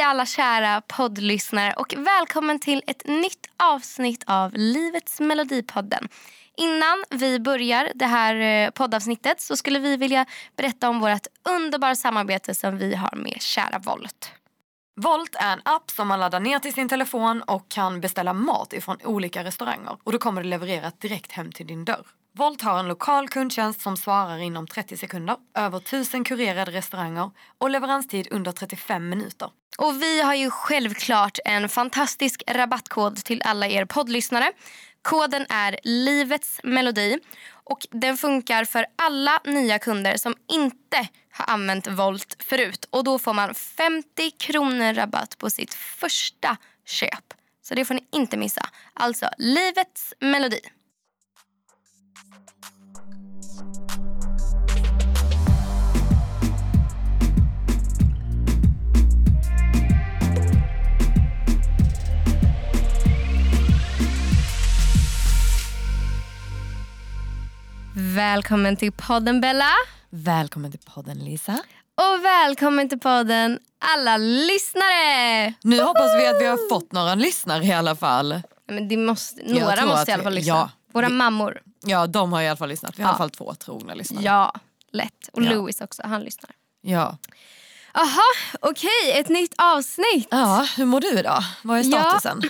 Hej alla kära poddlyssnare och välkommen till ett nytt avsnitt av Livets Melodipodden. Innan vi börjar det här eh, poddavsnittet så skulle vi vilja berätta om vårt underbara samarbete som vi har med kära Volt. Volt är en app som man laddar ner till sin telefon och kan beställa mat ifrån olika restauranger. Och då kommer det levererat direkt hem till din dörr. Volt har en lokal kundtjänst som svarar inom 30 sekunder, över 1000 kurerade restauranger och leveranstid under 35 minuter. Och vi har ju självklart en fantastisk rabattkod till alla er poddlyssnare. Koden är Livets Melodi och den funkar för alla nya kunder som inte har använt Volt förut. Och Då får man 50 kronor rabatt på sitt första köp. Så det får ni inte missa. Alltså Livets Melodi. Välkommen till podden Bella. Välkommen till podden Lisa. Och välkommen till podden alla lyssnare. Nu hoppas vi att vi har fått några lyssnare i alla fall. Men det måste, några måste i alla fall lyssna. Ja, Våra vi, mammor. Ja, de har i alla fall lyssnat. Vi har ja. i alla fall två trogna lyssnare. Ja, lätt. Och ja. Louis också, han lyssnar. Ja. Aha, okej, okay, ett nytt avsnitt. Ja, hur mår du idag? Vad är statusen?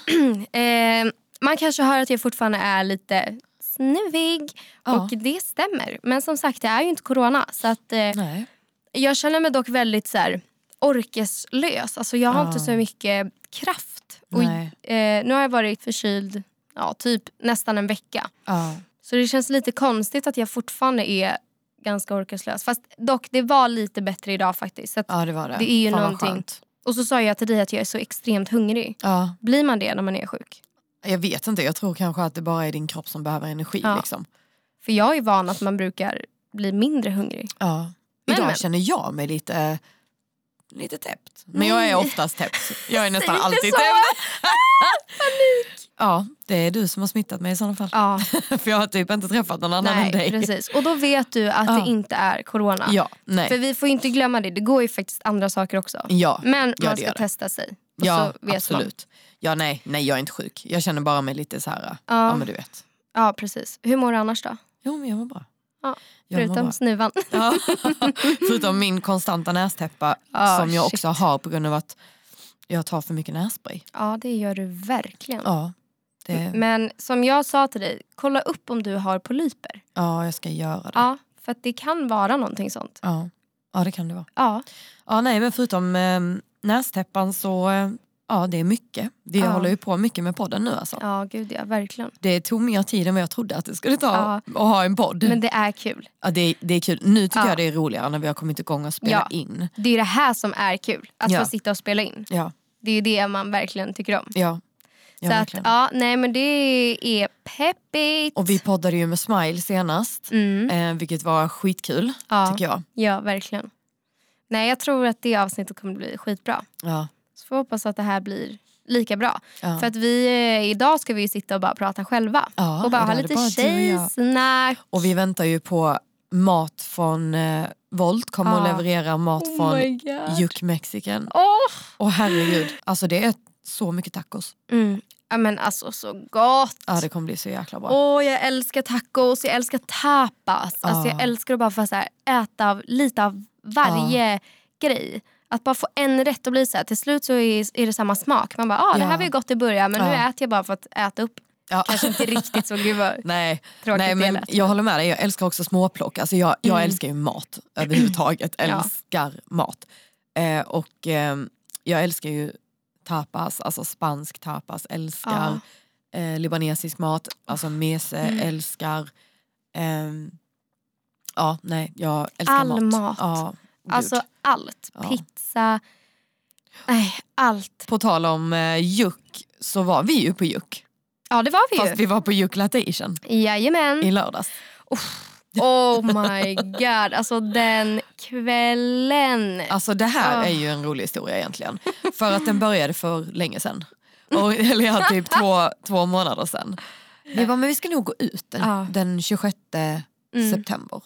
Ja. eh, man kanske hör att jag fortfarande är lite snuvig. Ja. Och det stämmer. Men som sagt, det är ju inte corona. Så att, eh, Jag känner mig dock väldigt så här, orkeslös. Alltså, jag har ja. inte så mycket kraft. Och, eh, nu har jag varit förkyld ja, typ nästan en vecka. Ja. Så det känns lite konstigt att jag fortfarande är ganska orkeslös. Fast dock, det var lite bättre idag faktiskt. Så ja, det var det. Det är ju Fan någonting. Och så sa jag till dig att jag är så extremt hungrig. Ja. Blir man det när man är sjuk? Jag vet inte, jag tror kanske att det bara är din kropp som behöver energi. Ja. Liksom. För jag är van att man brukar bli mindre hungrig. Ja. Men, Idag men. känner jag mig lite, lite täppt. Men jag är oftast täppt. Jag är nästan alltid täppt. Panik. Ja, det är du som har smittat mig i sådana fall. Ja. För jag har typ inte träffat någon annan nej, än dig. Precis. Och då vet du att ja. det inte är corona. Ja, nej. För vi får inte glömma det, det går ju faktiskt andra saker också. Ja, Men man ska testa sig. Och ja, absolut. Man. Ja, nej, nej, jag är inte sjuk. Jag känner bara mig lite så här, ja, ja men du vet. Ja, precis. Hur mår du annars då? Jo, men jag mår bra. Ja, förutom snuvan. Ja, förutom min konstanta nästäppa oh, som jag shit. också har på grund av att jag tar för mycket nässpray. Ja, det gör du verkligen. Ja, det... Men som jag sa till dig, kolla upp om du har polyper. Ja, jag ska göra det. Ja, för det kan vara någonting sånt. Ja, ja det kan det vara. Ja. Ja, nej, men förutom eh, nästäppan så eh, Ja det är mycket. Vi ja. håller ju på mycket med podden nu alltså. Ja gud ja, verkligen. Det tog mer tid än vad jag trodde att det skulle ta ja. att ha en podd. Men det är kul. Ja det, det är kul. Nu tycker ja. jag det är roligare när vi har kommit igång och spelat ja. in. Det är det här som är kul. Att få sitta och spela in. Ja. Det är det man verkligen tycker om. Ja. Ja, så att, ja, nej men det är peppigt. Och vi poddade ju med Smile senast. Mm. Eh, vilket var skitkul ja. tycker jag. Ja verkligen. Nej jag tror att det avsnittet kommer bli skitbra. Ja. Så får vi hoppas att det här blir lika bra. Ja. För att vi, eh, idag ska vi sitta och bara prata själva. Ja, och bara ha lite tjejsnack. Och, och vi väntar ju på mat från eh, Volt kommer att leverera mat oh från Juk Mexican. Oh. Och herregud, alltså det är så mycket tacos. Mm. Ja men alltså så gott. Ja det kommer bli så jäkla bra. Åh jag älskar tacos, jag älskar tapas. Ja. Alltså jag älskar att bara få så här, äta av, lite av varje ja. grej. Att bara få en rätt och bli så här, till slut så är, är det samma smak. Man bara, ah, det här var ju gott i början men nu äter jag bara för att äta upp. Ja. Kanske inte riktigt så, gud vad Nej, Nej men jag håller med dig, jag älskar också småplock. Alltså jag, jag mm. älskar ju mat överhuvudtaget, älskar mat. Eh, och eh, jag älskar ju tapas, alltså spansk tapas, älskar eh, libanesisk mat, alltså mese, mm. älskar ehm, Ja, nej, jag älskar All mat. mat. Ja, alltså allt. Ja. Pizza, nej, allt. På tal om eh, Juck så var vi ju på Juck. Ja det var vi Fast ju. vi var på Juck Latation Jajamän. i lördags. Oh my god, alltså den kvällen. Alltså det här oh. är ju en rolig historia egentligen. För att den började för länge sedan. Och, eller ja, typ två, två månader sedan. Vi bara, men vi ska nog gå ut den, oh. den 26 mm. september.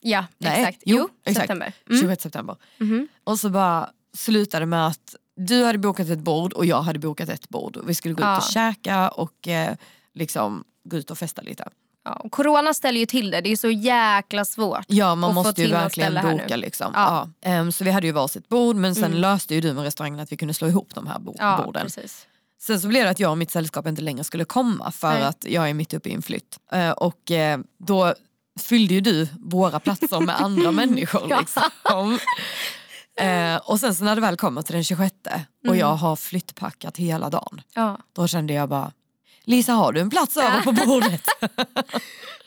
Ja, Nej, exakt. Jo, jo exakt. september. Mm. 26 september. Mm. Och så bara slutade med att du hade bokat ett bord och jag hade bokat ett bord. Vi skulle gå ut och käka och eh, liksom gå ut och festa lite. Ja, och corona ställer ju till det. Det är så jäkla svårt. Ja man Och måste ju verkligen boka liksom. Ja. Ja. Ehm, så vi hade ju varsitt bord men sen Mm. löste ju du med restaurangen att vi kunde slå ihop de här bo- Ja, borden. precis. Sen så blev det att jag och mitt sällskap inte längre skulle komma för Nej. att jag är mitt uppe i en flytt. Eh, och eh, då fyllde ju du våra platser med andra människor. Liksom. Eh, och sen så när det väl kommer till den 26 och Mm. jag har flyttpackat hela dagen. Då kände jag bara, Lisa har du en plats över på bordet?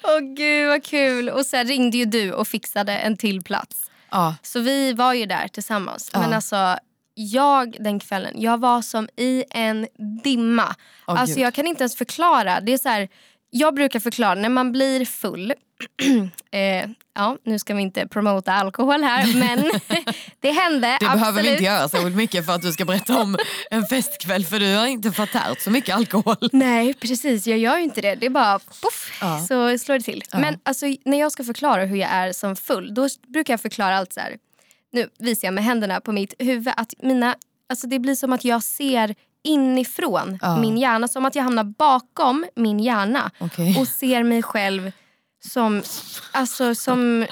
Åh gud vad kul. Och sen ringde ju du och fixade en till plats. ja, Så vi var ju där tillsammans. Ja. Men alltså jag den kvällen, jag var som i en dimma. Åh, alltså gud. jag kan inte ens förklara. Det är så här, jag brukar förklara när man blir full. eh, ja, nu ska vi inte promota alkohol här men det hände det absolut. behöver vi inte göra så mycket för att du ska berätta om en festkväll för du har inte förtärt så mycket alkohol. Nej precis, jag gör ju inte det. Det är bara poff Ja. så slår det till. Ja. Men alltså, när jag ska förklara hur jag är som full då brukar jag förklara allt så här. Nu visar jag med händerna på mitt huvud att mina, alltså det blir som att jag ser inifrån Ja. min hjärna. Som att jag hamnar bakom min hjärna Okej. och ser mig själv som, alltså som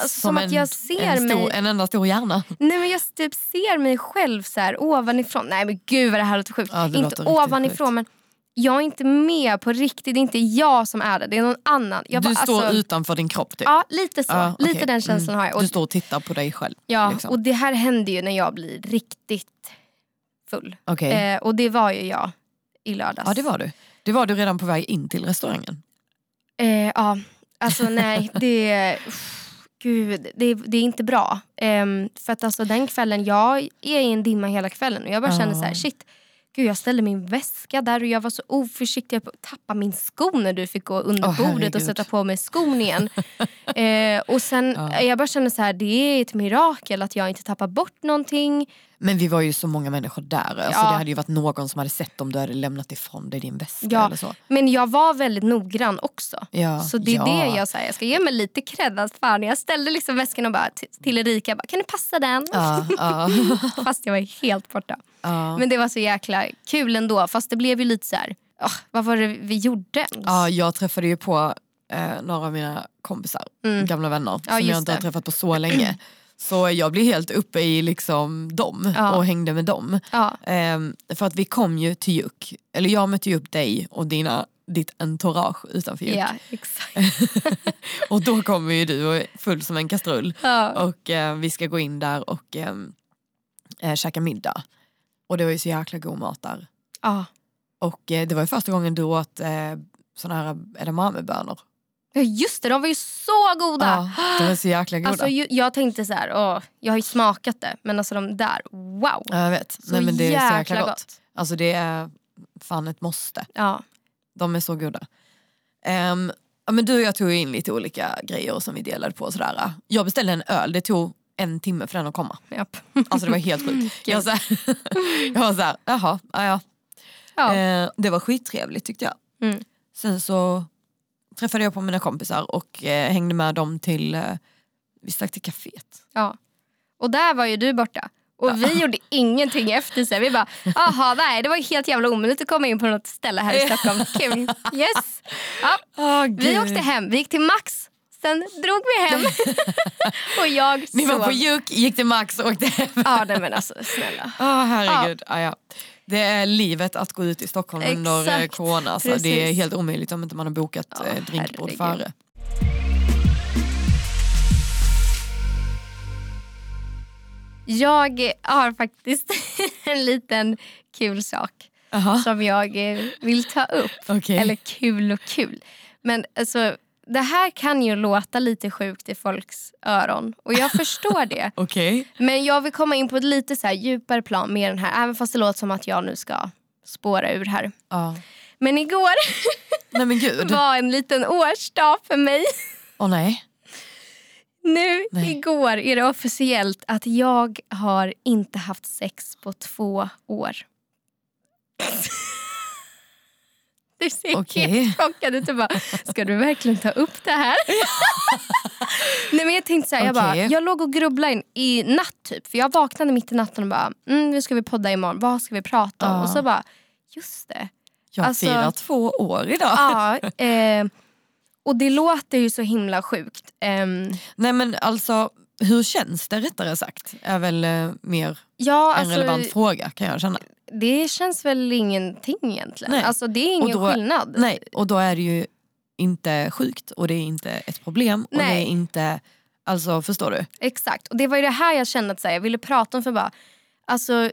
Alltså, som, att jag ser en, stor, mig... en enda stor hjärna. Nej men jag typ ser mig själv så här ovanifrån. Nej men gud vad det här låter sjukt. Ja, inte ovanifrån men jag är inte med på riktigt. Det är inte jag som är det. Det är någon annan. Jag Du bara, står alltså, utan din kropp typ. Ja lite så. Ja, Lite okej. den känslan Mm. har jag. Och, Du står och tittar på dig själv. ja, liksom. och det här händer ju när jag blir riktigt full. Okej. Eh, och det var ju jag i lördags. Ja det var du. Det var du redan på väg in till restaurangen. Eh, ja, alltså nej. Det, gud, det, det är inte bra. Ehm, för att alltså den kvällen, jag är i en dimma hela kvällen och jag bara känner så här, shit. Gud, jag ställde min väska där och jag var så oförsiktig. Jag tappade min sko när du fick gå under Åh, bordet och sätta på mig skon igen. eh, och sen, Ja. Jag bara känner så här, det är ett mirakel att jag inte tappar bort någonting. Men vi var ju så många människor där. Alltså, Ja. Det hade ju varit någon som hade sett om du hade lämnat ifrån dig din väska Ja. eller så. Men jag var väldigt noggrann också. Ja. Så det är det jag säger. Jag ska ge mig lite cred. att Fan, jag ställde liksom väskan och bara till, Erika. Bara, kan du passa den? Fast jag var helt borta. Ja. Men det var så jäkla kul ändå. Fast det blev ju lite så här. "Åh, vad var det vi gjorde ja, jag träffade ju på eh, några av mina kompisar, Mm. gamla vänner, Ja, som jag inte har träffat på så länge. Så jag blev helt uppe i liksom dem Ja. och hängde med dem. Ja, Ehm, för att vi kom ju till Juk, eller jag mötte ju upp dig och dina, ditt entourage utanför Juk. ja, exakt. Och då kommer ju du och är full som en kastrull. Och eh, vi ska gå in där och eh, eh, käka middag. Och det var ju så jäkla god mat där. Ja. Och eh, det var ju första gången du åt eh, såna här edamamebönor. Ja, just det, de var ju så goda. Ja, de var så jäkla goda. Alltså, ju- jag tänkte så här, åh, jag har ju smakat det. Men alltså de där, wow. ja, jag vet. Så Nej, men det är så jäkla gott. gott. Alltså det är fan ett måste. Ja. De är så goda. Ja, men du och jag tog in lite olika grejer som vi delade på. Sådär. Jag beställde en öl, det tog en timme för den att komma. Japp. Alltså det var helt sjukt. Jag var såhär, jag var såhär jaha, ja, ja. Ja. Eh, det var skittrevligt tyckte jag. Mm. Sen så träffade jag på mina kompisar och eh, hängde med dem till, eh, vi stack till kaféet. Ja. Och där var ju du borta. Och vi gjorde ingenting efter sig. Vi bara, aha nej det var helt jävla omöjligt att komma in på något ställe här i Stockholm. Kul. Yes. Ja. Oh, Vi åkte hem, vi gick till Max. Sen drog vi hem. och jag Ni var sov. på Juk, gick till Max och åkte hem. Ja nej, men alltså snälla. Åh herregud. Ja. Ja, Det är livet att gå ut i Stockholm under Exakt. corona. Alltså, det är helt omöjligt om inte man har bokat Ja, eh, drinkbord herregud. före. Jag har faktiskt en liten kul sak Jaha, som jag vill ta upp. okej. Eller kul och kul. Men alltså, det här kan ju låta lite sjukt i folks öron. Och jag förstår det. Okej. Men jag vill komma in på ett lite så djupare plan med den här. Även fast det låter som att jag nu ska spåra ur här. Ja. Men igår Nej men var en liten årsdag för mig. Åh nej. Nu Nej. igår är det officiellt att jag har inte haft sex på två år. Du ser Okej. helt chockad ut bara, ska du verkligen ta upp det här? Nej men jag tänkte så här, jag, bara, jag låg och grubblade in, i natt typ. För jag vaknade mitt i natten och bara, mm, nu ska vi podda imorgon. Vad ska vi prata om? Ja. Och så bara, just det. Jag Alltså- firar två år idag. Ja, eh, och det låter ju så himla sjukt. Ehm, Nej men alltså hur känns det rättare sagt? Är väl eh, mer ja, en alltså, relevant fråga kan jag känna. det känns väl ingenting egentligen. Nej. Alltså, det är ingen då- skillnad. Nej och då är det ju inte sjukt och det är inte ett problem och det Nej. är inte, alltså förstår du? Exakt. Och det var ju det här jag kände att så här, jag ville prata om för bara, alltså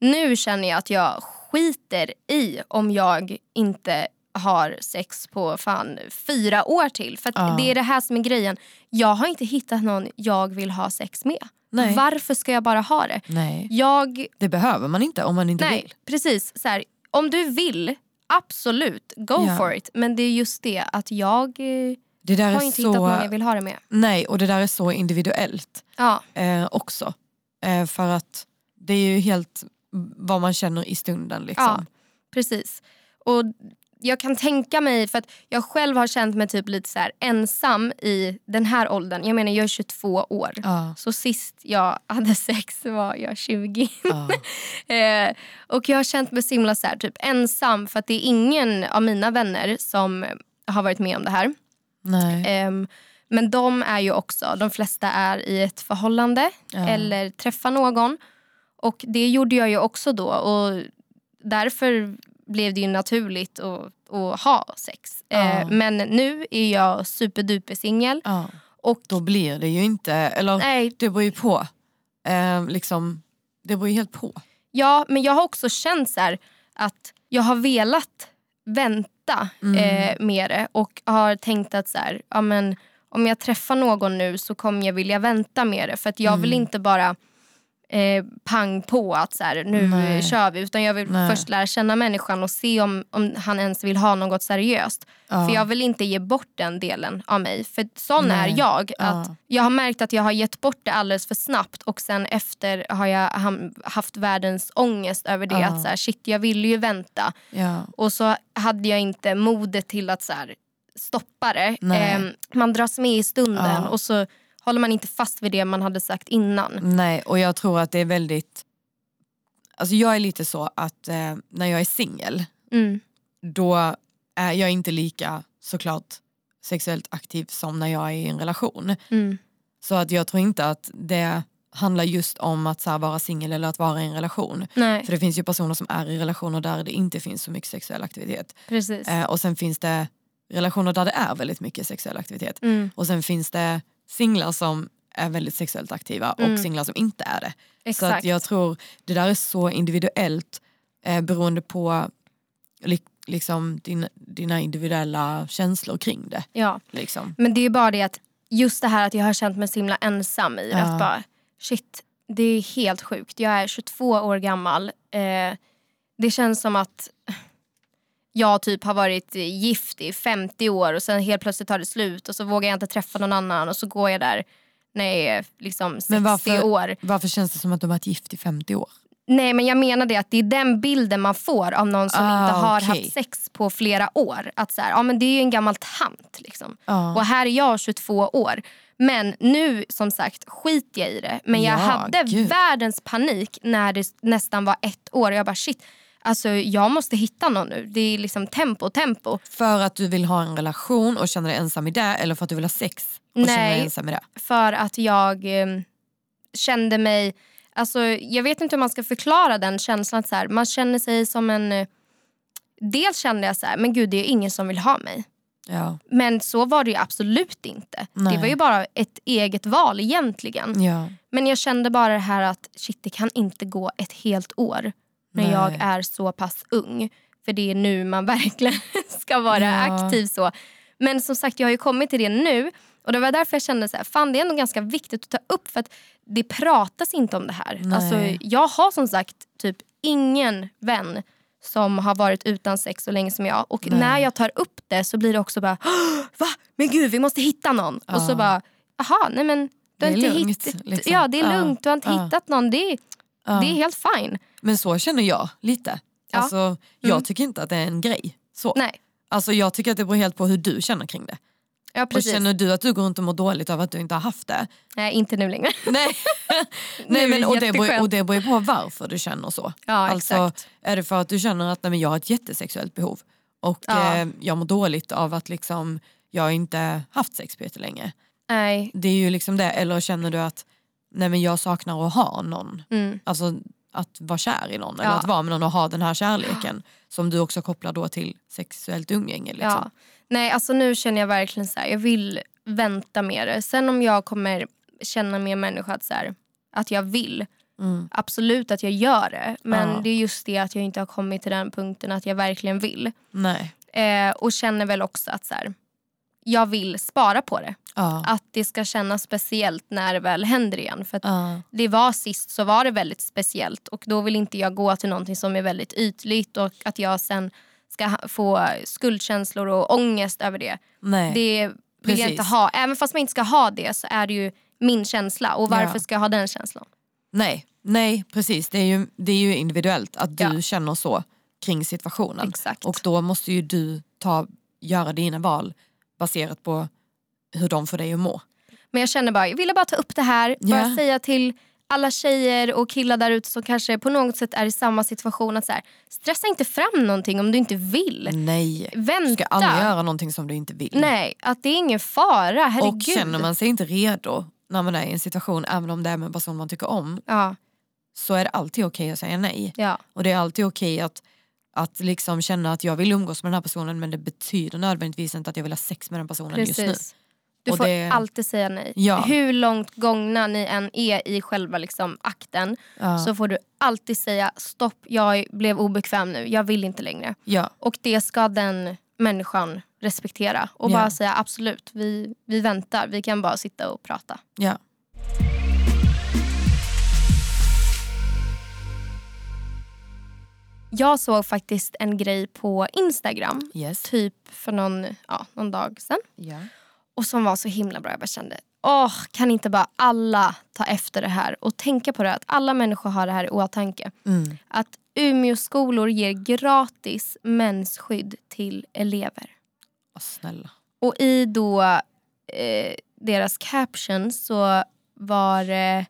nu känner jag att jag skiter i om jag inte har sex på fan fyra år till. För att Ja. det är det här som är grejen. Jag har inte hittat någon jag vill ha sex med. Nej. Varför ska jag bara ha det? Nej. Jag, Det behöver man inte om man inte nej vill. precis. Så här, om du vill, absolut, go Ja. for it. Men det är just det att jag eh, Det där har inte hittat någon jag så, vill ha det med. nej och det där är så individuellt Ja, eh, också. Eh, för att det är ju helt vad man känner i stunden liksom. Ja, precis. Och jag kan tänka mig, för att jag själv har känt mig typ lite så ensam i den här åldern. Jag menar jag är 22 år. Ja. Så sist jag hade sex var jag 20. Ja. eh, och jag har känt mig så himla så här, typ ensam för att det är ingen av mina vänner som har varit med om det här. Ehm, men de är ju också, de flesta är i ett förhållande Ja. eller träffar någon. Och det gjorde jag ju också då och därför blev det ju naturligt att, att ha sex. Ja. Eh, men nu är jag superduper singel. Ja. Och Då blir det ju inte, eller nej, det beror ju på. Eh, liksom, det beror ju helt på. ja, men jag har också känt så här att jag har velat vänta Mm. eh, med det och har tänkt att så här, ja, men, om jag träffar någon nu så kommer jag vilja vänta med det. För att jag vill Mm. inte bara eh, pang på att så här, nu Nej. eh, kör vi. Utan jag vill Nej. först lära känna människan och se om, om han ens vill ha något seriöst. Ja. För jag vill inte ge bort den delen av mig. För sån Nej. är jag. Att Ja. Jag har märkt att jag har gett bort det alldeles för snabbt och sen efter har jag haft världens ångest över det. Ja. Att så här, shit jag ville ju vänta. Och så hade jag inte modet till att så här, stoppa det. Ehm, man dras med i stunden och så håller man inte fast vid det man hade sagt innan. Nej, och jag tror att det är väldigt... Alltså jag är lite så att eh, när jag är singel, Mm. då är jag inte lika såklart sexuellt aktiv som när jag är i en relation. Mm. Så att jag tror inte att det handlar just om att här, vara singel eller att vara i en relation. Nej, För det finns ju personer som är i relationer där det inte finns så mycket sexuell aktivitet. precis. Eh, och sen finns det relationer där det är väldigt mycket sexuell aktivitet. Mm. Och sen finns det singlar som är väldigt sexuellt aktiva Mm. och singlar som inte är det. Så Exakt. att jag tror det där är så individuellt eh, beroende på li, liksom din, dina individuella känslor kring det. ja. Liksom. Men det är bara det att just det här att jag har känt mig så himla ensam i. Ja. Att bara, shit, det är helt sjukt. Jag är 22 år gammal. Eh, det känns som att jag typ har varit gift i 50 år och sen helt plötsligt tar det slut och så vågar jag inte träffa någon annan och så går jag där när jag är liksom 60 Men varför- år. Varför känns det som att du har varit gift i 50 år? Nej men jag menar det att det är den bilden man får av någon som Ah, inte har okej. haft sex på flera år. Att så här, ja men det är ju en gammal tant liksom. Ja. Och här är jag 22 år. Men nu som sagt skiter jag i det. Men jag Ja, hade gud. världens panik när det nästan var ett år. Jag bara shit, alltså jag måste hitta någon nu. Det är liksom tempo, tempo. För att du vill ha en relation och känna dig ensam i det eller för att du vill ha sex och känna dig Nej. ensam i det? För att jag eh, kände mig, alltså jag vet inte hur man ska förklara den känslan. Så här, man känner sig som en, eh, dels kände jag så här, men gud det är ingen som vill ha mig. Ja. Men så var det ju absolut inte. Nej. Det var ju bara ett eget val egentligen. ja. Men jag kände bara det här att shit, det kan inte gå ett helt år när Nej. jag är så pass ung. För det är nu man verkligen ska vara Ja. aktiv så. Men som sagt, jag har ju kommit till det nu. Och det var därför jag kände så här, fan det är ändå ganska viktigt att ta upp för att det pratas inte om det här. Nej. Alltså, jag har som sagt typ ingen vän som har varit utan sex så länge som jag. Och Nej. när jag tar upp det så blir det också bara, "Åh, va? Men gud vi måste hitta någon. Och så Ja. bara, aha nej men du har Det är inte lugnt, hittat, liksom. Ja det är Ja. lugnt, du har inte Ja. hittat någon. Det är, Ja. det är helt fine. Men så känner jag lite. Ja. Alltså, jag Mm. tycker inte att det är en grej. Så. Nej. Alltså, jag tycker att det beror helt på hur du känner kring det. Ja, Och precis. känner du att du går runt och mår dåligt av att du inte har haft det? Nej, inte nu längre. Nej, nej men, och, det beror, och det beror på varför du känner så. Ja, alltså, exakt. Är det för att du känner att nej, men jag har ett jättesexuellt behov och Ja. eh, jag mår dåligt av att liksom, jag inte haft sex på länge. Nej. Det är ju liksom det. Eller känner du att nej, men jag saknar att ha någon. Mm. Alltså att vara kär i någon eller Ja. att vara med någon och ha den här kärleken som du också kopplar då till sexuellt umgänge. Liksom. Ja. Nej, alltså nu känner jag verkligen så här, jag vill vänta med det. Sen om jag kommer känna med människa att, så här, att jag vill, Mm. absolut att jag gör det. Men Ja. det är just det att jag inte har kommit till den punkten att jag verkligen vill. Nej. Eh, och känner väl också att så här, jag vill spara på det. Ja. Att det ska kännas speciellt när det väl händer igen. För att Ja. det var sist så var det väldigt speciellt och då vill inte jag gå till någonting som är väldigt ytligt och att jag sen ska få skuldkänslor och ångest över det. Nej. Det vill jag Precis. inte ha. Även fast man inte ska ha det så är det ju min känsla och varför Ja. ska jag ha den känslan? Nej. Nej, precis. Det är, ju, det är ju individuellt att du Ja. känner så kring situationen. Exakt. Och då måste ju du ta, göra dina val baserat på hur de får dig att må. Men jag känner bara, jag ville bara ta upp det här. Bara Ja. säga till alla tjejer och killar där ute som kanske på något sätt är i samma situation att så här, stressa inte fram någonting om du inte vill. Nej. Vänta. Du ska aldrig göra någonting som du inte vill. Nej, att det är ingen fara. Herregud. Och känner man sig inte redo när man är i en situation, även om det är med en person man tycker om, Ja, så är det alltid okej att säga nej. ja, Och det är alltid okej att, att liksom känna att jag vill umgås med den här personen men det betyder nödvändigtvis inte att jag vill ha sex med den personen just nu. Du Och får det- alltid säga nej. Ja. Hur långt gångna ni än är i själva liksom, akten Ja. så får du alltid säga stopp, jag blev obekväm nu, jag vill inte längre. Ja, Och det ska den människan respektera och bara säga absolut, vi, vi väntar, vi kan bara sitta och prata. ja. Jag såg faktiskt en grej på Instagram, Yes. typ för någon, ja, någon dag sedan. Och som var så himla bra. Jag bara kände, åh, kan inte bara alla ta efter det här och tänka på det att alla människor har det här i åtanke. Mm. Att Umeå skolor ger gratis mensskydd till elever. Åh, snälla. Och i då eh, deras caption så var det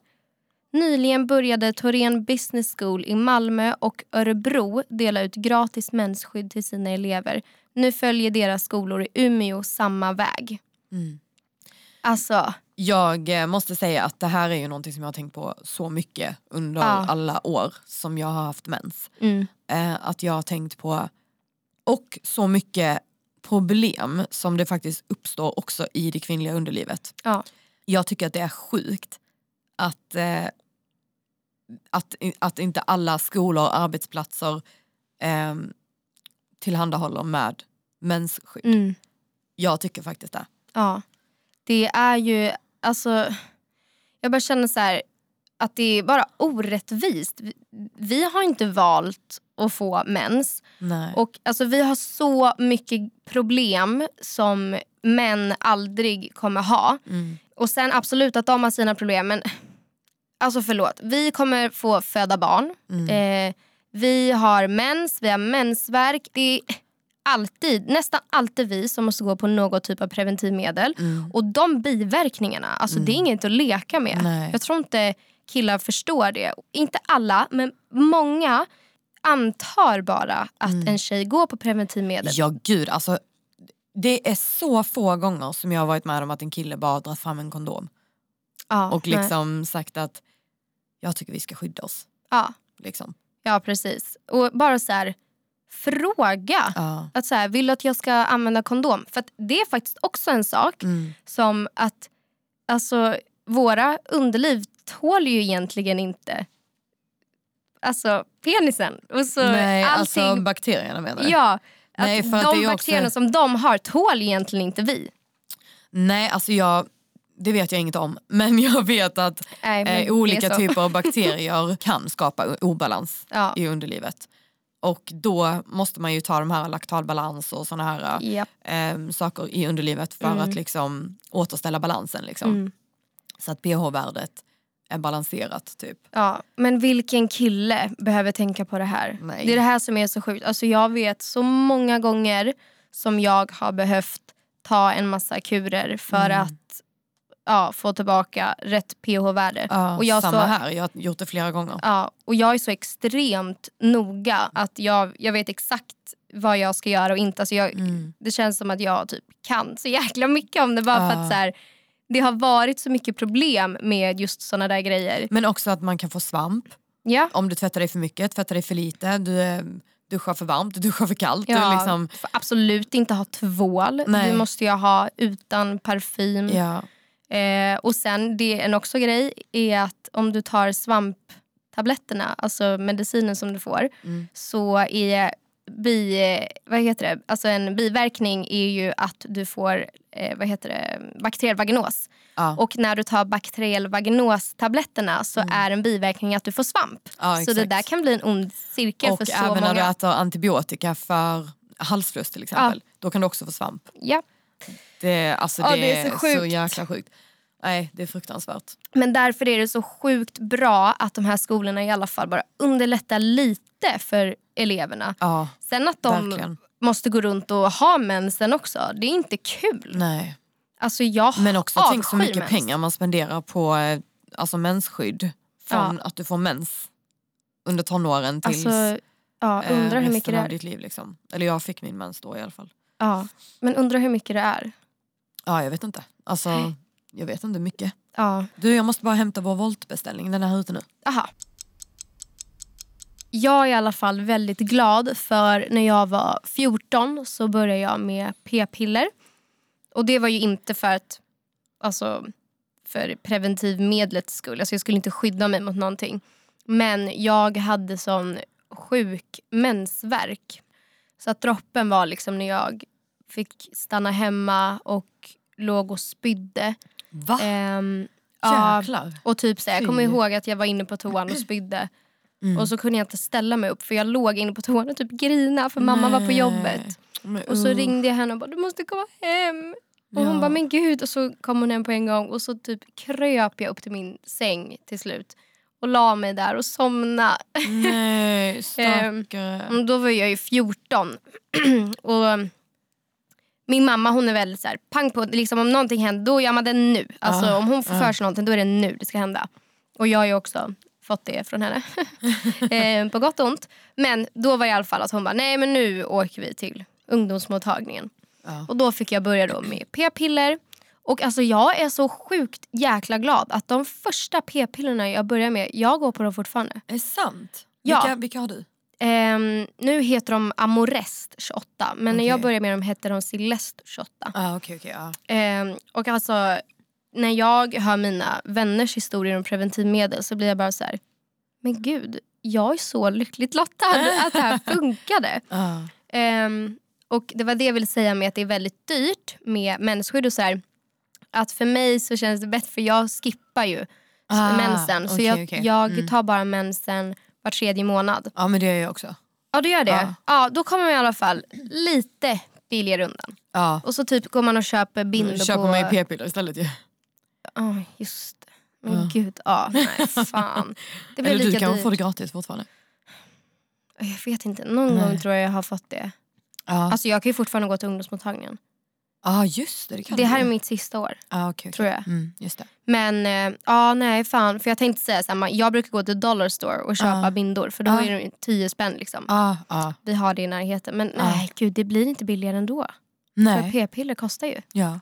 Nyligen började Torén Business School i Malmö och Örebro dela ut gratis mensskydd till sina elever. Nu följer deras skolor i Umeå samma väg. Mm. Alltså, Jag eh, måste säga att det här är ju någonting som jag har tänkt på så mycket under Ja. alla år som jag har haft mens. mm, Eh, att jag har tänkt på, och så mycket problem som det faktiskt uppstår också i det kvinnliga underlivet. ja. Jag tycker att det är sjukt att, eh, att, att inte alla skolor och arbetsplatser eh, tillhandahåller med mensskydd. Mm. Jag tycker faktiskt det. Ja. Det är ju, alltså, jag bara känner så här att det är bara orättvist. Vi, vi har inte valt att få mens. Nej. Och alltså, vi har så mycket problem som män aldrig kommer ha. Mm. Och sen absolut att de har sina problem men alltså förlåt, vi kommer få föda barn. Mm. Eh, vi har mens, vi har mensvärk. Det är alltid, nästan alltid vi som måste gå på något typ av preventivmedel. Mm. Och de biverkningarna, alltså det är inget att leka med. Nej. Jag tror inte killar förstår det. Inte alla, men många antar bara att Mm. en tjej går på preventivmedel. Ja gud, alltså det är så få gånger som jag har varit med om att en kille bara dragit fram en kondom Ja, och nej. liksom sagt att jag tycker vi ska skydda oss. ja, Liksom. ja, precis. Och bara så här, fråga. Ja. Att så här, vill du att jag ska använda kondom? För det är faktiskt också en sak Mm. som att alltså, våra underliv tål ju egentligen inte alltså, penisen. Och så Nej, allting, alltså bakterierna menar du? ja, Nej, att för att de ju också- bakterierna som de har tål egentligen inte vi. Nej, alltså jag, det vet jag inget om. Men jag vet att Nej, eh, olika typer av bakterier kan skapa obalans Ja. i underlivet. Och då måste man ju ta de här laktalbalans och såna här Japp. eh, saker i underlivet för att liksom återställa balansen. Liksom. Mm. Så att pH-värdet är balanserat typ. Ja, men vilken kille behöver tänka på det här? Nej. Det är det här som är så sjukt. Alltså jag vet så många gånger som jag har behövt ta en massa kurer för Mm. att ja, få tillbaka rätt pH-värde. Ja, Och jag samma så- här, jag har gjort det flera gånger. Ja, och jag är så extremt noga att jag, jag vet exakt vad jag ska göra och inte. Alltså jag, Mm. Det känns som att jag typ kan så jäkla mycket om det bara för Ja. att så här, det har varit så mycket problem med just såna där grejer. Men också att man kan få svamp Ja, om du tvättar dig för mycket, tvättar dig för lite, du eh, duschar för varmt, du duschar för kallt. Du ja liksom, får absolut inte ha tvål. Nej. Det måste jag ha utan parfym. ja. Eh, och sen det en också grej är att om du tar svamptabletterna, alltså medicinen som du får, Mm. så är bi, vad heter det? Alltså en biverkning är ju att du får eh, vad heter det? bakteriell vaginos. Ja. Och när du tar bakteriell vaginos-tabletterna så är en biverkning att du får svamp. Ja, så det där kan bli en ond cirkel Och för så även många. när du äter antibiotika för halsfluss till exempel, då kan du också få svamp. ja. Det, alltså, Ja, det, det är så så, sjukt. jäkla sjukt. Nej, det är fruktansvärt. Men därför är det så sjukt bra att de här skolorna i alla fall bara underlättar lite för eleverna. Ja, Sen att de verkligen. måste gå runt och ha mensen också, det är inte kul. Nej. Alltså jag Men också tänk så mycket mens. pengar man spenderar på eh, alltså mensskydd från att du får mens under tonåren tills Alltså, ja, eh, undrar hur mycket resten det av är. ditt liv. Liksom. Eller jag fick min mens då i alla fall. Ja, men undrar hur mycket det är. Ja, jag vet inte. Alltså, Nej. jag vet inte mycket. Ja, Du, jag måste bara hämta vår voltbeställning. Den är här ute nu. aha. Jag är i alla fall väldigt glad för när jag var 14 så började jag med p-piller. Och det var ju inte för att alltså, för preventivmedlets skull. Alltså jag skulle inte skydda mig mot någonting. Men jag hade sån sjuk mensvärk. Så att droppen var liksom när jag fick stanna hemma och låg och spydde. Va? Ehm, ja, och typ så jag kommer ihåg att jag var inne på toan och spydde. Mm. Och så kunde jag inte ställa mig upp för jag låg inne på toan och typ grina för mamma var på Nej. jobbet. Men, Och så uh. ringde jag henne och bara du måste komma hem. Och Ja. hon bara men gud och så kom hon hem på en gång och så typ kröp jag upp till min säng till slut. Och la mig där och somna. Nej, stackare. Och Då var jag ju 14. och min mamma hon är väldigt så här, pang på, liksom om någonting händer då gör man det nu. Alltså Ah, om hon får ah. för sig någonting då är det nu det ska hända. Och jag har ju också fått det från henne. eh, på gott och ont. Men då var det i alla fall att hon bara, nej men nu åker vi till ungdomsmottagningen. Ja. Och då fick jag börja då med p-piller. Och alltså jag är så sjukt jäkla glad att de första p-pillerna jag började med, jag går på dem fortfarande. Är det sant? Ja. Vilka, vilka har du? Ehm, nu heter de Amorest 28 men när jag började med dem hette de Celeste 28. Ah, okay, okay, ja. Ehm, och alltså när jag hör mina vänners historier om preventivmedel så blir jag bara så här. Men gud, jag är så lyckligt lottad att det här funkade. Ah. Ehm, och det var det jag ville säga med att det är väldigt dyrt med mensskydd och så här. Att för mig så känns det bättre för jag skippar ju Ah, mensen. Så jag, jag Mm. tar bara mensen var tredje månad. ja men det gör jag också. Ja du gör det? Ja. Ja. då kommer man i alla fall lite billigare undan. Ja. Och så typ går man och köper bindor Köper på... man ju p-piller istället ju. Ja just det. Men Ja. gud, ja nej fan. Det blir Eller du lika kan dyrt. få det gratis fortfarande. Jag vet inte, någon Nej. gång tror jag jag har fått det. Ja, Alltså jag kan ju fortfarande gå till ungdomsmottagningen. Ah, just det. Det, kan Det här är mitt sista år. ah, okay, okay. tror jag. Mm, just det. Men eh, ja, nej fan. För jag tänkte säga samma. Jag brukar gå till Dollar Store och köpa Ja. bindor. För då Ja. är det 10 spänn liksom. Ah, ah. Vi har det i närheten. Men Ja. nej gud, det blir inte billigare ändå. För Nej. p-piller kostar ju. Ja.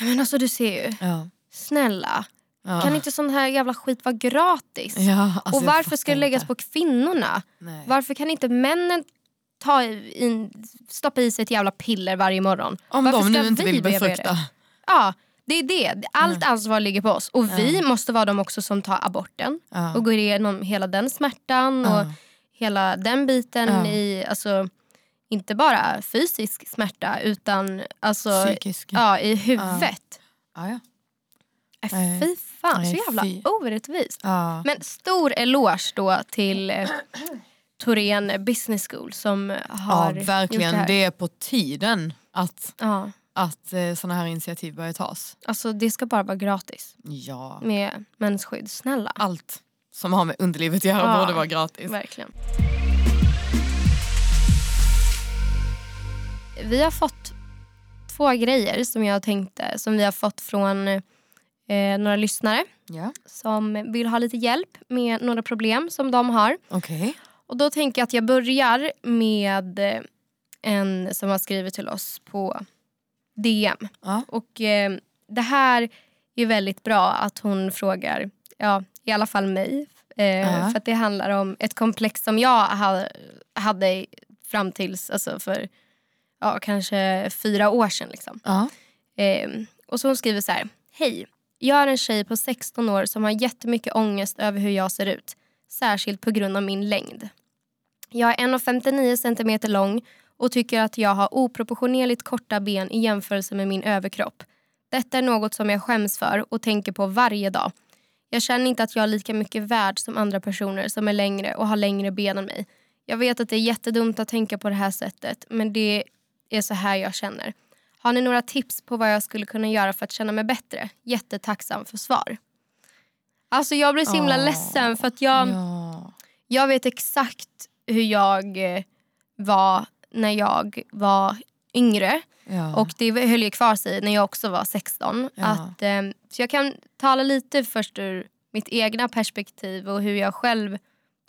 Men alltså du ser ju. Ja. Snälla. Ja. Kan inte sån här jävla skit vara gratis? Ja, alltså, och varför ska det läggas inte. på kvinnorna? Nej. Varför kan inte männen ta in, stoppa i sig ett jävla piller varje morgon? Om varför de nu inte vi vill befrukta. Ja, det är det. Allt ansvar ligger på oss. Och vi Ja. måste vara de också som tar aborten Ja. och går igenom hela den smärtan och Ja. hela den biten i, alltså inte bara fysisk smärta utan alltså Psykisk. ja, i huvudet. Ja, ja. Äh. Fy fan, så jävla orättvist. Men stor eloge då till eh, Torén Business School som ja, har gjort verkligen. det här. Det är på tiden att, Ja, att eh, såna här initiativ börjar tas. alltså det ska bara vara gratis Ja. med mensskydd. Snälla. Allt som har med underlivet att göra Ja. borde vara gratis. Verkligen. Vi har fått två grejer som jag tänkte som vi har fått från eh, några lyssnare Ja. som vill ha lite hjälp med några problem som de har. Okej. Och då tänker jag att jag börjar med eh, en som har skrivit till oss på DM. Ja. Och eh, det här är väldigt bra att hon frågar, ja i alla fall mig. Eh, Ja. För att det handlar om ett komplex som jag ha, hade fram tills alltså för ja, kanske fyra år sedan. Liksom. Ja. Eh, och så hon skriver så här. Hej, jag är en tjej på 16 år som har jättemycket ångest över hur jag ser ut. Särskilt på grund av min längd. Jag är 1,59 centimeter lång och tycker att jag har oproportionerligt korta ben i jämförelse med min överkropp. Detta är något som jag skäms för och tänker på varje dag. Jag känner inte att jag är lika mycket värd som andra personer som är längre och har längre ben än mig. Jag vet att det är jättedumt att tänka på det här sättet men det är så här jag känner. Har ni några tips på vad jag skulle kunna göra för att känna mig bättre? Jättetacksam för svar. Alltså jag blir så himla Åh. ledsen för att jag, Ja. jag vet exakt hur jag eh, var när jag var yngre. Ja. Och det höll ju kvar sig när jag också var 16. Ja. Att, eh, så jag kan tala lite först ur mitt egna perspektiv och hur jag själv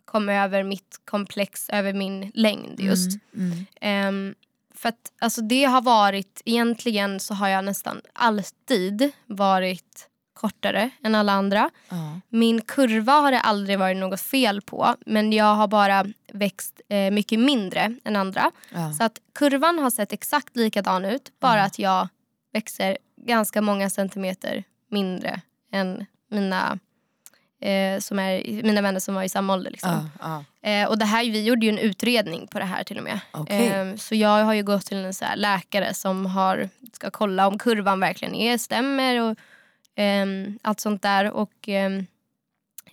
kom över mitt komplex över min längd just. Mm. Ehm, för att alltså det har varit, egentligen så har jag nästan alltid varit kortare än alla andra. Ja. Min kurva har det aldrig varit något fel på men jag har bara växt eh, mycket mindre än andra. Ja. Så att kurvan har sett exakt likadan ut bara att jag växer ganska många centimeter mindre än mina, eh, som är, mina vänner som var i samma ålder. Liksom. Ja. Ja. Eh, och det här, vi gjorde ju en utredning på det här till och med. Okej. Eh, så jag har ju gått till en så läkare som har, ska kolla om kurvan verkligen är, stämmer och ehm, allt sånt där. Och ehm,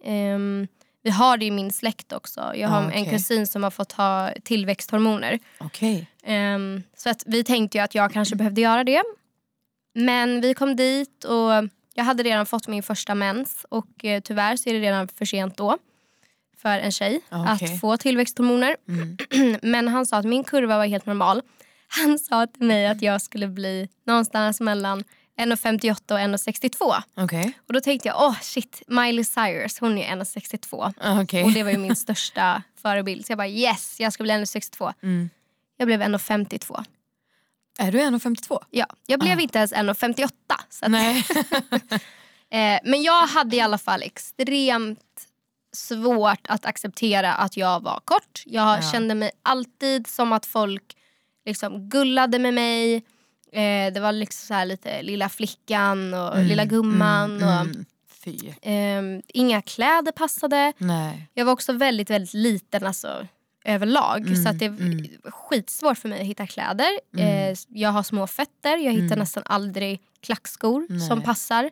ehm, vi har det i min släkt också. Jag har Ah, en okej. kusin som har fått ha tillväxthormoner. Okej. Ehm, så att vi tänkte ju att jag kanske behövde göra det. Men vi kom dit och jag hade redan fått min första mens och eh, tyvärr så är det redan för sent då för en tjej Okej. att få tillväxthormoner. Mm. Men han sa att min kurva var helt normal. Han sa till mig att jag skulle bli någonstans mellan 1,58 och 1,62. Okej. Och då tänkte jag, åh oh, shit, Miley Cyrus hon är 1,62. Ah, Okej. Och det var ju min största förebild. Så jag bara yes, jag ska bli 1,62. Mm. Jag blev 1,52. Är du 1,52? Ja, jag blev Ah. inte ens 1,58. Så att, Nej. eh, men jag hade i alla fall extremt svårt att acceptera att jag var kort. Jag Ja. kände mig alltid som att folk liksom gullade med mig. Eh, det var liksom så här lite lilla flickan och Mm, lilla gumman. mm, Och, mm. Fy. ehm, inga kläder passade. Nej. Jag var också väldigt, väldigt liten alltså, överlag. Mm, så att det mm. var skitsvårt för mig att hitta kläder. Mm. Eh, jag har små fötter. Jag hittar Mm. nästan aldrig klackskor Nej. som passar.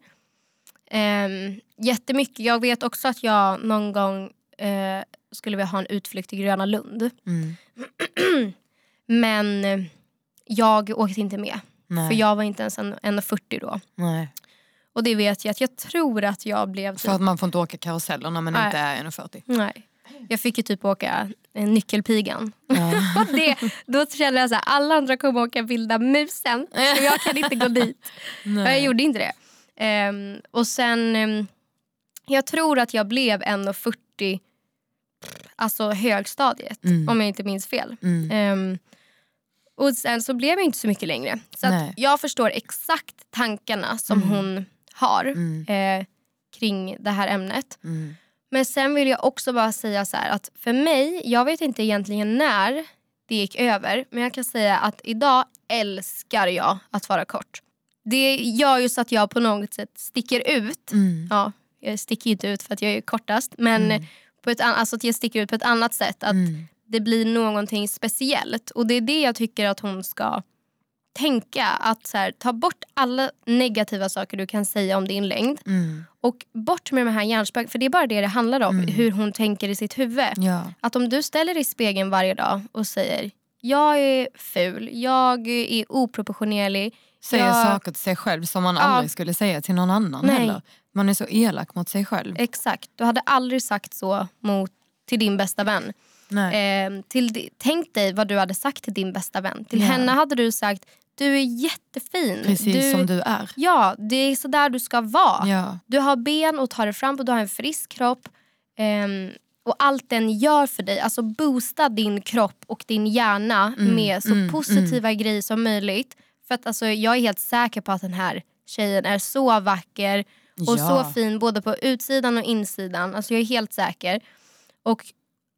Um, jättemycket. Jag vet också att jag någon gång eh, skulle vilja ha en utflykt till Gröna Lund. Mm. Men eh, jag åkte inte med. Nej. För jag var inte ens en- 1,40 då. Nej. Och det vet jag att jag tror att jag blev... Typ, För att man får inte åka karuseller när man Nej. inte är 1,40. nej. Jag fick ju typ åka nyckelpigan. Ja. Och det, då kände jag att alla andra kommer åka vilda musen. Så jag kan inte gå dit. Och jag gjorde inte det. Ehm, och sen, ehm, jag tror att jag blev 1,40 alltså högstadiet. Mm. Om jag inte minns fel. Mm. Ehm, och sen så blev jag inte så mycket längre. Så jag förstår exakt tankarna som Mm. hon har Mm. eh, kring det här ämnet. Mm. Men sen vill jag också bara säga så här att för mig, jag vet inte egentligen när det gick över. Men jag kan säga att idag älskar jag att vara kort. Det gör ju så att jag på något sätt sticker ut. Mm. Ja, jag sticker inte ut för att jag är kortast. Men Mm. på ett, alltså att jag sticker ut på ett annat sätt. Att Mm. Det blir någonting speciellt. Och det är det jag tycker att hon ska tänka. Att så här, ta bort alla negativa saker du kan säga om din längd. Mm. Och bort med de här hjärnspöken. För det är bara det det handlar om. Mm. Hur hon tänker i sitt huvud. Ja. Att om du ställer dig i spegeln varje dag och säger jag är ful, jag är oproportionerlig. Säger jag... saker till sig själv som man Ja. aldrig skulle säga till någon annan Nej. heller. Man är så elak mot sig själv. Exakt, du hade aldrig sagt så mot, till din bästa vän. Eh, till, tänk dig vad du hade sagt till din bästa vän. Till Ja. henne hade du sagt du är jättefin. Precis du, som du är. Ja, det är så där du ska vara. Ja. Du har ben och tar dig fram och du har en frisk kropp. Um, och allt den gör för dig, alltså boosta din kropp och din hjärna Mm, med så mm, positiva grejer som möjligt. För att alltså, jag är helt säker på att den här tjejen är så vacker och Ja. så fin både på utsidan och insidan. Alltså jag är helt säker. Och,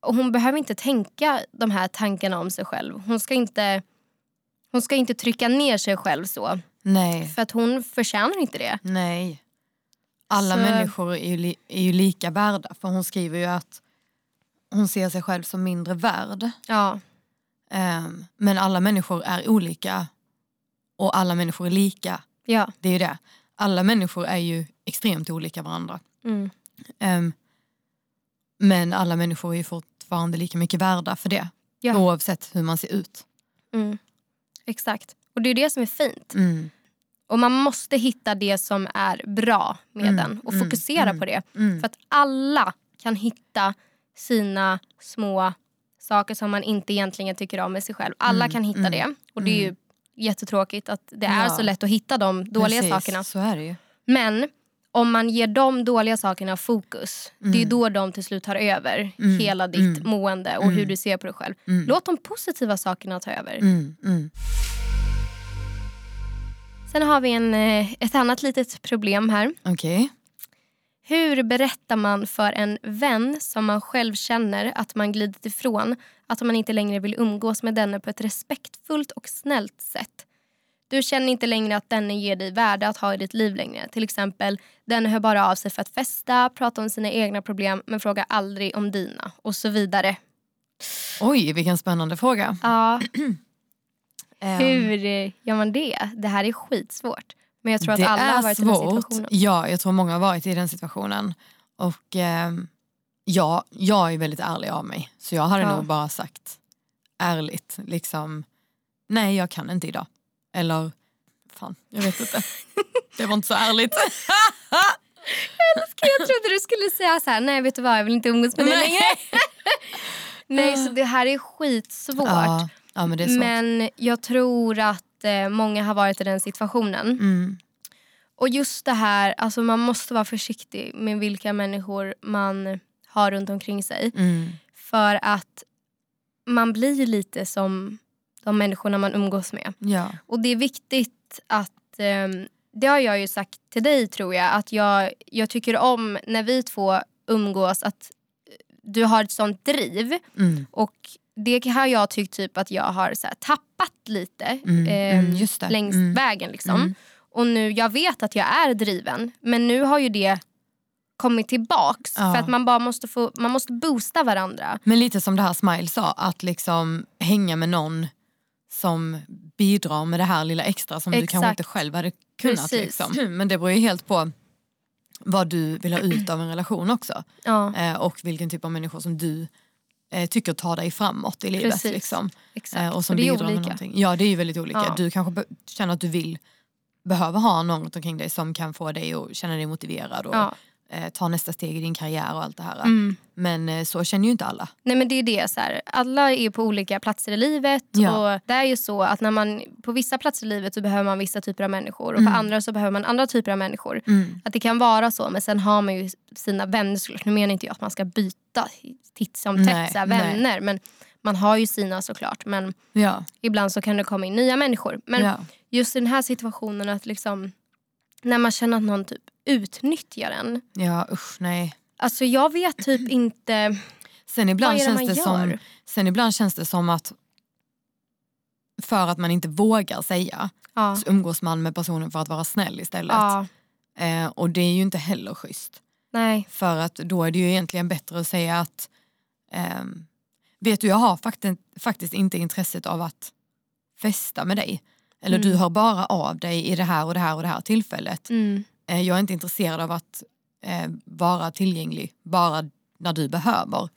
och hon behöver inte tänka de här tankarna om sig själv. Hon ska inte, hon ska inte trycka ner sig själv så. Nej. För att hon förtjänar inte det. Nej. Alla Så- människor är ju, li- är ju lika värda. För hon skriver ju att hon ser sig själv som mindre värd. Ja, Ehm, men alla människor är olika och alla människor är lika. ja. Det är det. Alla människor är ju extremt olika varandra. Mm. Ehm, men alla människor är ju fortfarande lika mycket värda för det. Ja. Oavsett hur man ser ut. Mm. Exakt. Och det är det som är fint. Mm. Och man måste hitta det som är bra med Mm, den och mm, fokusera mm, på det. Mm. För att alla kan hitta sina små saker som man inte egentligen tycker om med sig själv. Alla Mm, kan hitta mm, det. Och det är ju jättetråkigt att det är Ja. så lätt att hitta de dåliga Precis, sakerna. Så är det ju. Men om man ger de dåliga sakerna fokus, det är Mm. då de till slut tar över Mm, hela ditt mm, mående och mm. hur du ser på dig själv. Mm. Låt de positiva sakerna ta över. Mm. Mm. Sen har vi en, eh, ett annat litet problem här. Okej. Hur berättar man för en vän som man själv känner att man glidit ifrån att man inte längre vill umgås med denne på ett respektfullt och snällt sätt? Du känner inte längre att denne ger dig värde att ha i ditt liv längre. Till exempel, denne hör bara av sig för att festa, prata om sina egna problem men frågar aldrig om dina och så vidare. Oj, vilken spännande fråga. Ja, Ehm, hur eh, gör man det? Det här är skitsvårt. Men jag tror att det alla har varit i den svårt. situationen. Ja, jag tror många har varit i den situationen. Och ehm, ja, jag är väldigt ärlig av mig. Så jag hade Ja. nog bara sagt ärligt, liksom, nej jag kan inte idag. Eller, fan, jag vet inte. det var inte så ärligt. Jag trodde du skulle säga så här, nej vet du vad jag vill inte umgås med dig Nej. längre. nej så det här är skitsvårt. ja, ja, men det är svårt. Men jag tror att eh, många har varit i den situationen. Mm, Och just det här, alltså man måste vara försiktig med vilka människor man har runt omkring sig. mm, För att man blir lite som de människorna man umgås med. ja, Och det är viktigt att, ehm, det har jag ju sagt till dig tror jag, att jag, jag tycker om när vi två umgås att du har ett sånt driv. mm, Och det har jag tyckt typ att jag har så här, tappat lite Mm, ehm, mm, det. längs Mm. vägen. Liksom. Mm. Och nu, jag vet att jag är driven men nu har ju det kommit tillbaks. Ja. För att man bara måste, få, man måste boosta varandra. Men lite som det här Smile sa, att liksom hänga med någon som bidrar med det här lilla extra som du Exakt. kanske inte själv hade kunnat. Liksom. Men det beror ju helt på vad du vill ha ut av en relation också. Ja, Eh, och vilken typ av människor som du eh, tycker tar dig framåt i livet. Precis. Liksom. exakt. Eh, och som det är bidrar med olika. någonting. Ja det är ju väldigt olika. Ja. Du kanske känner att du vill behöva ha någon runt omkring dig som kan få dig att känna dig motiverad och Ja. Eh, ta nästa steg i din karriär och allt det här. Mm. Men eh, så känner ju inte alla. Nej men det är det, så här, alla är på olika platser i livet Ja. och det är ju så att när man på vissa platser i livet så behöver man vissa typer av människor och på Mm. andra så behöver man andra typer av människor. Mm. Att det kan vara så men sen har man ju sina vänner såklart. Nu menar inte jag att man ska byta titt som tätt Nej, så här, nej. vänner men man har ju sina såklart men Ja. ibland så kan det komma in nya människor. Men ja. just i den här situationen att liksom när man känner att någon typ utnyttjar en. Ja usch nej. Alltså jag vet typ inte Sen vad ibland, är det känns man det gör. som, sen ibland känns det som att för att man inte vågar säga Ja. så umgås man med personen för att vara snäll istället. Ja, Eh, och det är ju inte heller schysst. nej. För att då är det ju egentligen bättre att säga att ehm, vet du jag har faktiskt, faktiskt inte intresset av att festa med dig. Eller Mm. du hör bara av dig i det här och det här och det här tillfället. Mm. Eh, jag är inte intresserad av att eh, vara tillgänglig bara när du behöver.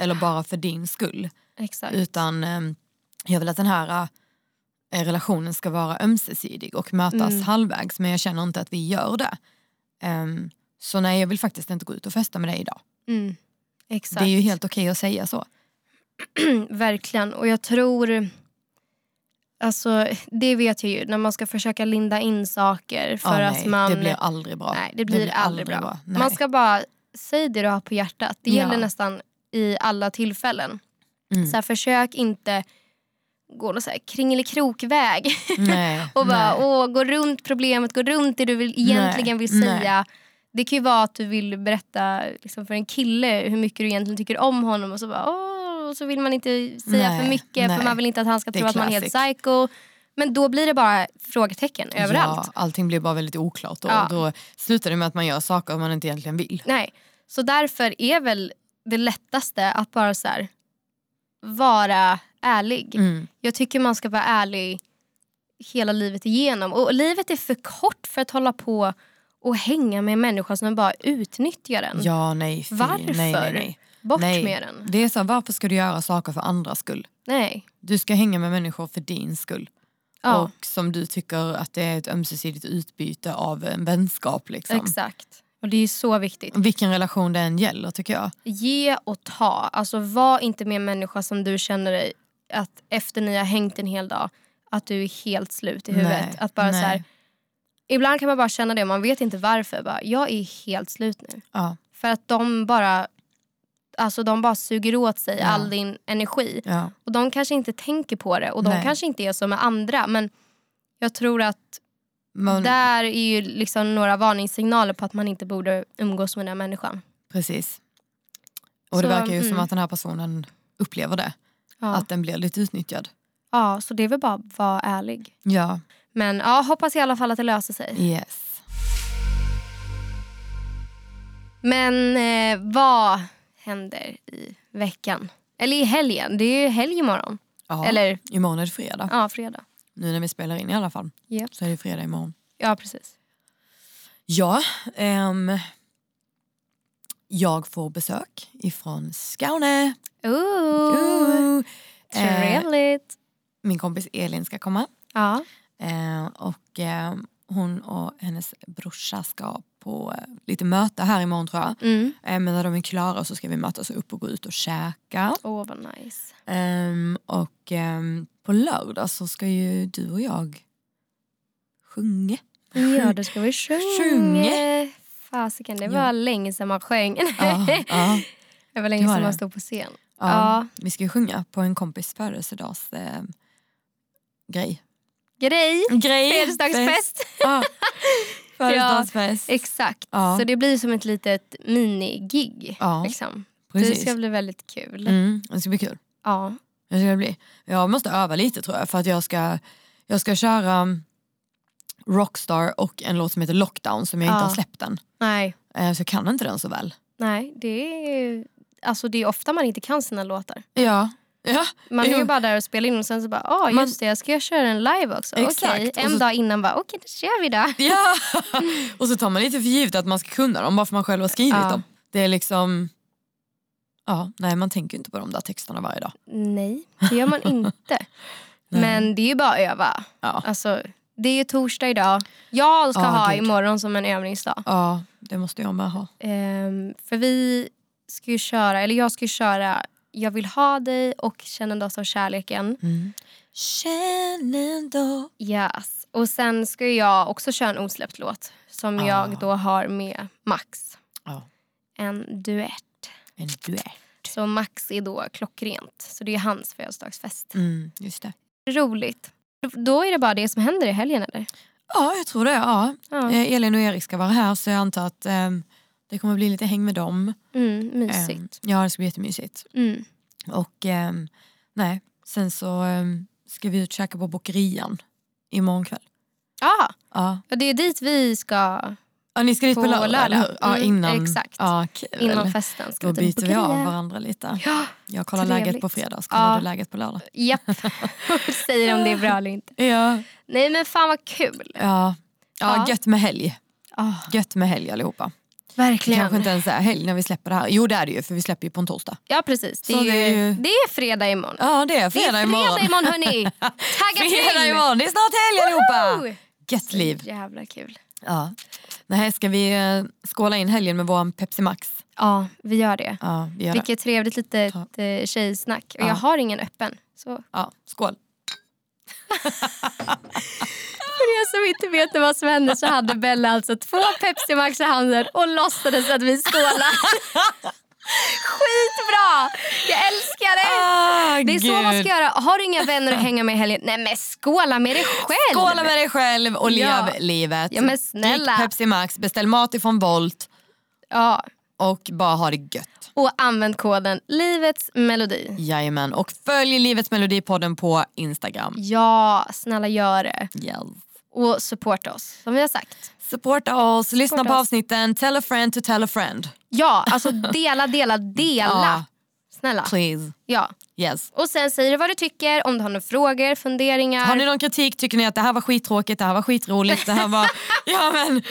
Eller bara för din skull. Exakt. Utan eh, jag vill att den här eh, relationen ska vara ömsesidig och mötas Mm. halvvägs. Men jag känner inte att vi gör det. Ehm, så nej, jag vill faktiskt inte gå ut och festa med dig idag. Mm. Det är ju helt okej att säga så. Verkligen. Och jag tror... Alltså, det vet jag ju. När man ska försöka linda in saker för att nej, man... Det blir aldrig bra. Nej, det blir, det blir aldrig, bra. bra. Man ska bara säga det du har på hjärtat. Det gäller ja. nästan i alla tillfällen. Mm. Så här, försök inte gå någon så här kringelikrokväg och bara åh, gå runt problemet, gå runt det du vill, egentligen vill säga. Nej. Det kan ju vara att du vill berätta liksom, för en kille hur mycket du egentligen tycker om honom och så bara åh, och så vill man inte säga nej, för mycket nej. för man vill inte att han ska tro att man är helt psycho. Men då blir det bara frågetecken överallt. Ja, allting blir bara väldigt oklart och ja. då slutar det med att man gör saker man inte egentligen vill. Nej, så därför är väl det lättaste att bara så här, vara ärlig. Mm. Jag tycker man ska vara ärlig hela livet igenom. Och livet är för kort för att hålla på och hänga med en människa som bara utnyttjar den. Ja, nej, fy, Varför? Nej, nej, nej. Bort nej. med den. Det är så, varför ska du göra saker för andras skull? Nej. Du ska hänga med människor för din skull. Ja. Och som du tycker att det är ett ömsesidigt utbyte av en vänskap. Liksom. Exakt. Och Det är så viktigt. Vilken relation det än gäller tycker jag. Ge och ta. Alltså Var inte med en människa som du känner dig att efter ni har hängt en hel dag att du är helt slut i huvudet. Nej, att bara nej. så här, ibland kan man bara känna det man vet inte varför. Bara, jag är helt slut nu. Ja. För att de bara Alltså de bara suger åt sig ja. all din energi. Ja. Och de kanske inte tänker på det och de Nej. kanske inte är som med andra. Men jag tror att man... där är ju liksom några varningssignaler på att man inte borde umgås med den här människan. Precis. Och så, det verkar ju mm. som att den här personen upplever det. Ja. Att den blir lite utnyttjad. Ja, så det är väl bara att vara ärlig. Ja. Men ja, hoppas i alla fall att det löser sig. Yes. Men eh, vad händer i veckan? Eller i helgen. Det är ju helg imorgon. Ja, Eller, imorgon är det fredag. Ja, fredag. Nu när vi spelar in i alla fall. Yep. Så är det fredag imorgon. Ja, precis. Ja, um, jag får besök ifrån Skåne. Ooh, Ooh. Trevligt. Eh, min kompis Elin ska komma. Ja. Eh, och eh, hon och hennes brorsa ska på eh, lite möte här imorgon tror jag. Mm. Eh, men när de är klara så ska vi mötas upp och gå ut och käka. Åh oh, vad nice. Um, och um, på lördag så ska ju du och jag sjunga. Ja det ska vi sjunga. Fasiken det var ja. länge sedan man sjöng. Ja, ja. Det var länge sedan man stod på scen. Ja, ja. Vi ska ju sjunga på en kompis födelsedags eh, grej. Grej? Grej. Födelsedagsfest. Ja. Födelsedagsfest. Ja, exakt. Ja. Så det blir som ett litet minigig. Ja, liksom. Det ska bli väldigt kul. Mm, det ska bli kul. Ja. Det ska bli. Jag måste öva lite tror jag för att jag ska, jag ska köra Rockstar och en låt som heter Lockdown som jag ja. inte har släppt än. Nej. Eh, så jag kan inte den så väl. Nej, det är, alltså det är ofta man inte kan sina låtar. Ja. Ja, man är ju bara där och spelar in och sen så bara, ja oh, just det jag ska köra en live också. Okej, okay. en så, dag innan bara, okej okay, då kör vi då. Ja, och så tar man lite för givet att man ska kunna dem bara för man själv har skrivit ja. dem. Det är liksom, ja nej man tänker inte på de där texterna varje dag. Nej, det gör man inte. Men det är ju bara att öva. Ja. Alltså, det är ju torsdag idag. Jag ska oh, ha Gud. imorgon som en övningsdag. Ja, det måste jag med ha. Um, för vi ska ju köra, eller jag ska ju köra Jag vill ha dig och Känn en dos av kärleken. Mm. Känn en dos. Yes. Och sen ska jag också köra en osläppt låt som ah. jag då har med Max. Ah. En duett. En duett. Så Max är då klockrent. Så det är hans födelsedagsfest. Mm, just det. Roligt. Då är det bara det som händer i helgen eller? Ja, jag tror det. Ja. ja. Eh, Elin och Erik ska vara här så jag antar att eh, det kommer bli lite häng med dem. Mm, mysigt. Eh, ja, det ska bli jättemysigt. Mm. Och eh, nej, sen så eh, ska vi ut och käka på Bokerian imorgon kväll. Ah. Ja, det är dit vi ska Ja, ni ska dit på, på lördag, lördag. Ja, mm, innan, exakt. Ja, kul. innan festen. Ska Då byter vi av varandra lite. Ja, jag kollar trevligt. läget på fredag så kollar ja. du läget på lördag. Japp, säger om det är bra eller inte. Ja. Nej men fan vad kul. Ja, ja, ja. gött med helg. Oh. Gött med helg allihopa. Verkligen. Kanske inte ens är helg när vi släpper det här. Jo det är det ju för vi släpper ju på en torsdag. Ja precis. Det, är, det är, ju... det är fredag imorgon. Ja det är fredag imorgon. Det är fredag imorgon hörni. Tagga till. Fredag imorgon, det är snart helg allihopa. Gött liv. Jävla kul. Ja. Nej, ska vi uh, skåla in helgen med vår Pepsi Max? Ja, vi gör det. Ja, vi gör Vilket det. trevligt litet. Eh, tjejsnack. Och ja. jag har ingen öppen. Så. Ja, skål. För er som inte vet vad som hände så hade Bella alltså två Pepsi Max i handen och låtsades att vi skålar. Skitbra! Jag älskar det! Ah, det är så man ska göra. Har du inga vänner att hänga med i helgen? Nej men skåla med dig själv! Skåla med dig själv och lev Ja. livet. Ja, men snälla. Drick Pepsi Max, beställ mat ifrån Volt Ja. och bara ha det gött. Och använd koden Livets Melodi. Jajamän. Och följ Livets Melodipodden på Instagram. Ja, snälla gör det. Yes. Och supporta oss, som vi har sagt. Supporta oss, lyssna Supporta på oss. avsnitten, tell a friend to tell a friend. Ja, alltså dela, dela, dela. Ja. Snälla. Please. Ja. Yes. Och sen säger du vad du tycker, om du har några frågor, funderingar. Har ni någon kritik, tycker ni att det här var skittråkigt, det här var skitroligt, det här var... ja, men,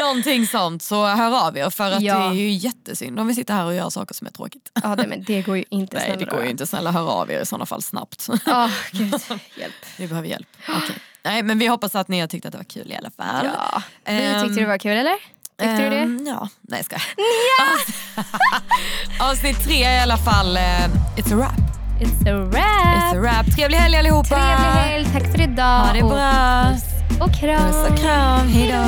någonting sånt så hör av er för att Ja. det är ju jättesynd om vi sitter här och gör saker som är tråkigt. Ja, det, men det går ju inte. Nej snälla det går ju inte, snälla hör av er i sådana fall snabbt. Ja, gud. Hjälp. vi behöver hjälp. Okej. Nej men vi hoppas att ni har tyckt att det var kul i alla fall. Ja. Vi Ehm, tyckte det var kul, eller? Tyckte du det? Ehm, Ja, nej jag skojar. Avsnitt tre i alla fall, eh, it's a wrap. It's a It's a wrap. wrap. Trevlig helg allihopa. Trevlig helg, tack för idag. Ha det och bra. puss och kram. Puss och kram, hejdå.